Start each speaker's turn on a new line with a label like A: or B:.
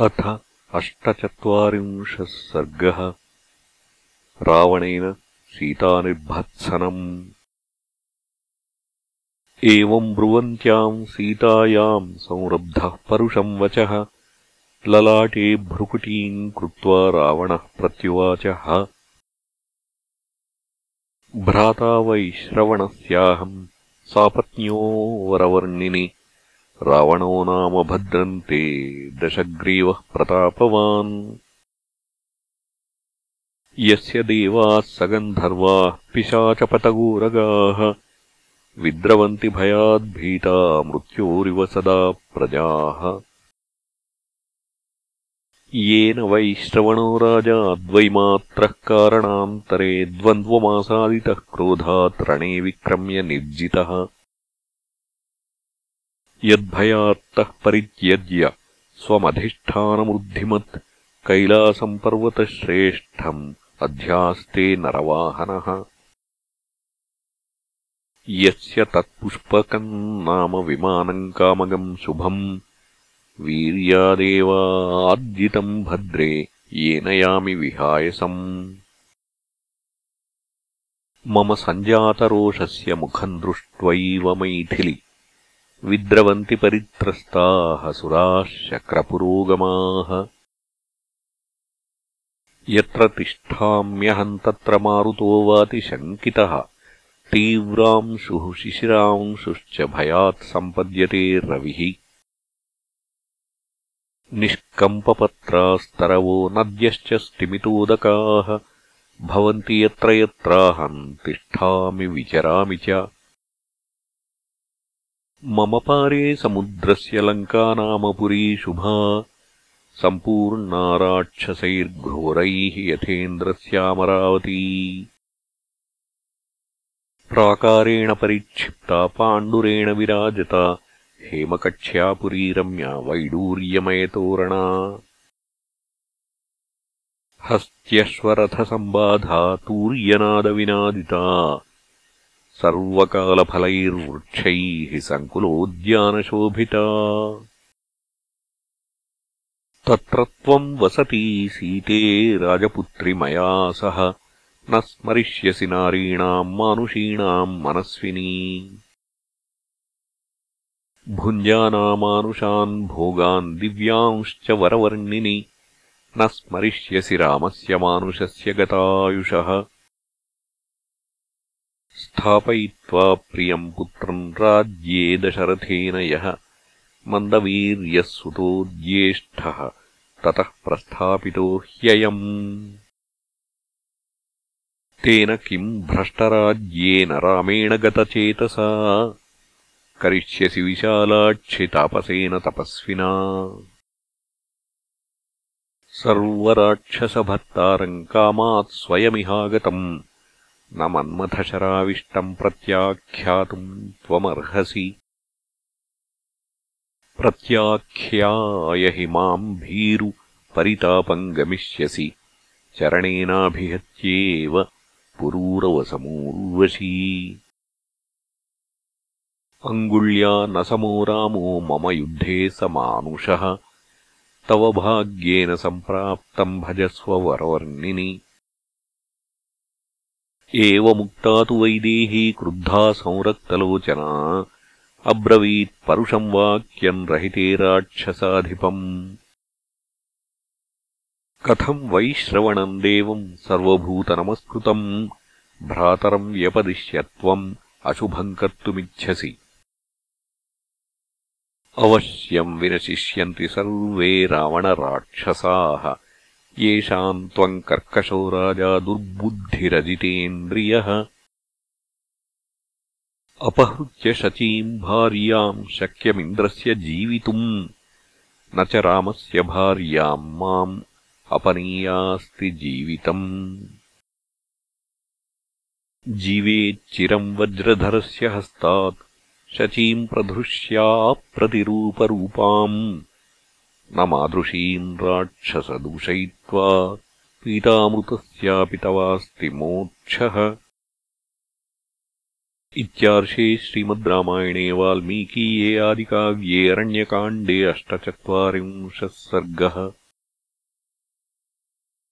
A: अथ अष्टचत्वारिंशः सर्गः। रावणेन सीतानिर्भत्सनम्। एवम् ब्रुवन्त्याम् सीतायाम् संरब्धः परुषम् वचः। ललाटे भ्रुकुटीम् कृत्वा रावणः प्रत्युवाचः। भ्राता वैश्रवणस्याहम् सापत्न्यो वरवर्णिनि रावणो नाम भद्रन्ते दशग्रीवः प्रतापवान्। यस्य देवाः सगन्धर्वाः पिशाचपतगोरगाः विद्रवन्ति भयाद्भीता मृत्योरिव सदा प्रजाः। येन वै श्रवणो राजा द्वैमात्रः कारणान्तरे द्वन्द्वमासादितः क्रोधात् रणे विक्रम्य निर्जितः यद्भयात्तः परित्यज्य स्वमधिष्ठानमुद्धिमत् कैलासम् पर्वतश्रेष्ठम् अध्यास्ते नरवाहनः। यस्य तत्पुष्पकम् नाम विमानम् कामगम् शुभम्। वीर्यादेवार्जितम् भद्रे येन यामि विहायसम्। मम सञ्जातरोषस्य मुखम् दृष्ट्वैव मैथिलि विद्रवन्ति परित्रस्ताः सुराः शक्रपुरोगमाः। यत्र तिष्ठाम्यहम् तत्र मारुतो वातिशङ्कितः तीव्रांशुः शिशिरांशुश्च भयात् सम्पद्यते रविः। निष्कम्पपत्रास्तरवो नद्यश्च स्तिमितोदकाः। भवन्ति यत्र यत्राहम् तिष्ठामि विचरामि च मम पारे समुद्रस्य लङ्का नाम पुरी शुभा सम्पूर्णा राक्षसैर्घोरैः यथेन्द्रस्यामरावती। प्राकारेण परिक्षिप्ता पाण्डुरेण विराजता हेमकक्ष्या पुरी रम्या वैडूर्यमयतोरणा। हस्त्यश्वरथसम्बाधा तूर्यनादविनादिता सर्वकालफलैर्वृक्षैः सङ्कुलोद्यानशोभिता। तत्र त्वम् वसती सीते राजपुत्रि मया सह। न स्मरिष्यसि नारीणाम् मानुषीणाम् मनस्विनी। भुञ्जानामानुषान् भोगान् दिव्यांश्च वरवर्णिनि। न स्मरिष्यसि रामस्य मानुषस्य गतायुषः स्थापयित्वा प्रियम् पुत्रम् राज्ये दशरथेन यः मन्दवीर्यः सुतो ज्येष्ठः ततः प्रस्थापितो ह्ययम् तेन किम् भ्रष्टराज्येन रामेण गतचेतसा करिष्यसि विशालाक्षितापसेन तपस्विना सर्वराक्षसभर्तारम् कामात् स्वयमिहागतम् न मन्मथशराविष्टम् प्रत्याख्यातुम् त्वमर्हसि प्रत्याख्याय हि माम् भीरु परितापम् गमिष्यसि चरणेनाभिहत्येव पुरूरवसमूर्वशी अङ्गुल्या न समो रामो मम युद्धे स मानुषः तव भाग्येन सम्प्राप्तम् भजस्व वरवर्णिनि एवमुक्ता तु वैदेही क्रुद्धा संरक्तलोचना अब्रवीत् परुषम् वाक्यम् रहिते राक्षसाधिपम् कथम् वैश्रवणम् देवम् सर्वभूतनमस्कृतम् भ्रातरम् व्यपदिश्यत्वम् अशुभम् कर्तुमिच्छसि अवश्यम् विनशिष्यन्ति सर्वे रावणराक्षसाः येषाम् त्वम् कर्कशो राजा दुर्बुद्धिरजितेन्द्रियः अपहृत्य शचीम् भार्याम् शक्यमिन्द्रस्य जीवितुम्। न च रामस्य भार्याम् माम् अपनीयास्ति जीवितम्। जीवेच्चिरम् वज्रधरस्य हस्तात् शचीम् प्रधृष्याप्रतिरूपरूपाम् न मादृशीम् राक्षसदूषयित्वा पीतामृतस्यापि तवास्ति मोक्षः। इत्यार्षे श्रीमद् रामायणे वाल्मीकीये आदिकाव्ये अरण्यकाण्डे अष्टचत्वारिंशः सर्गः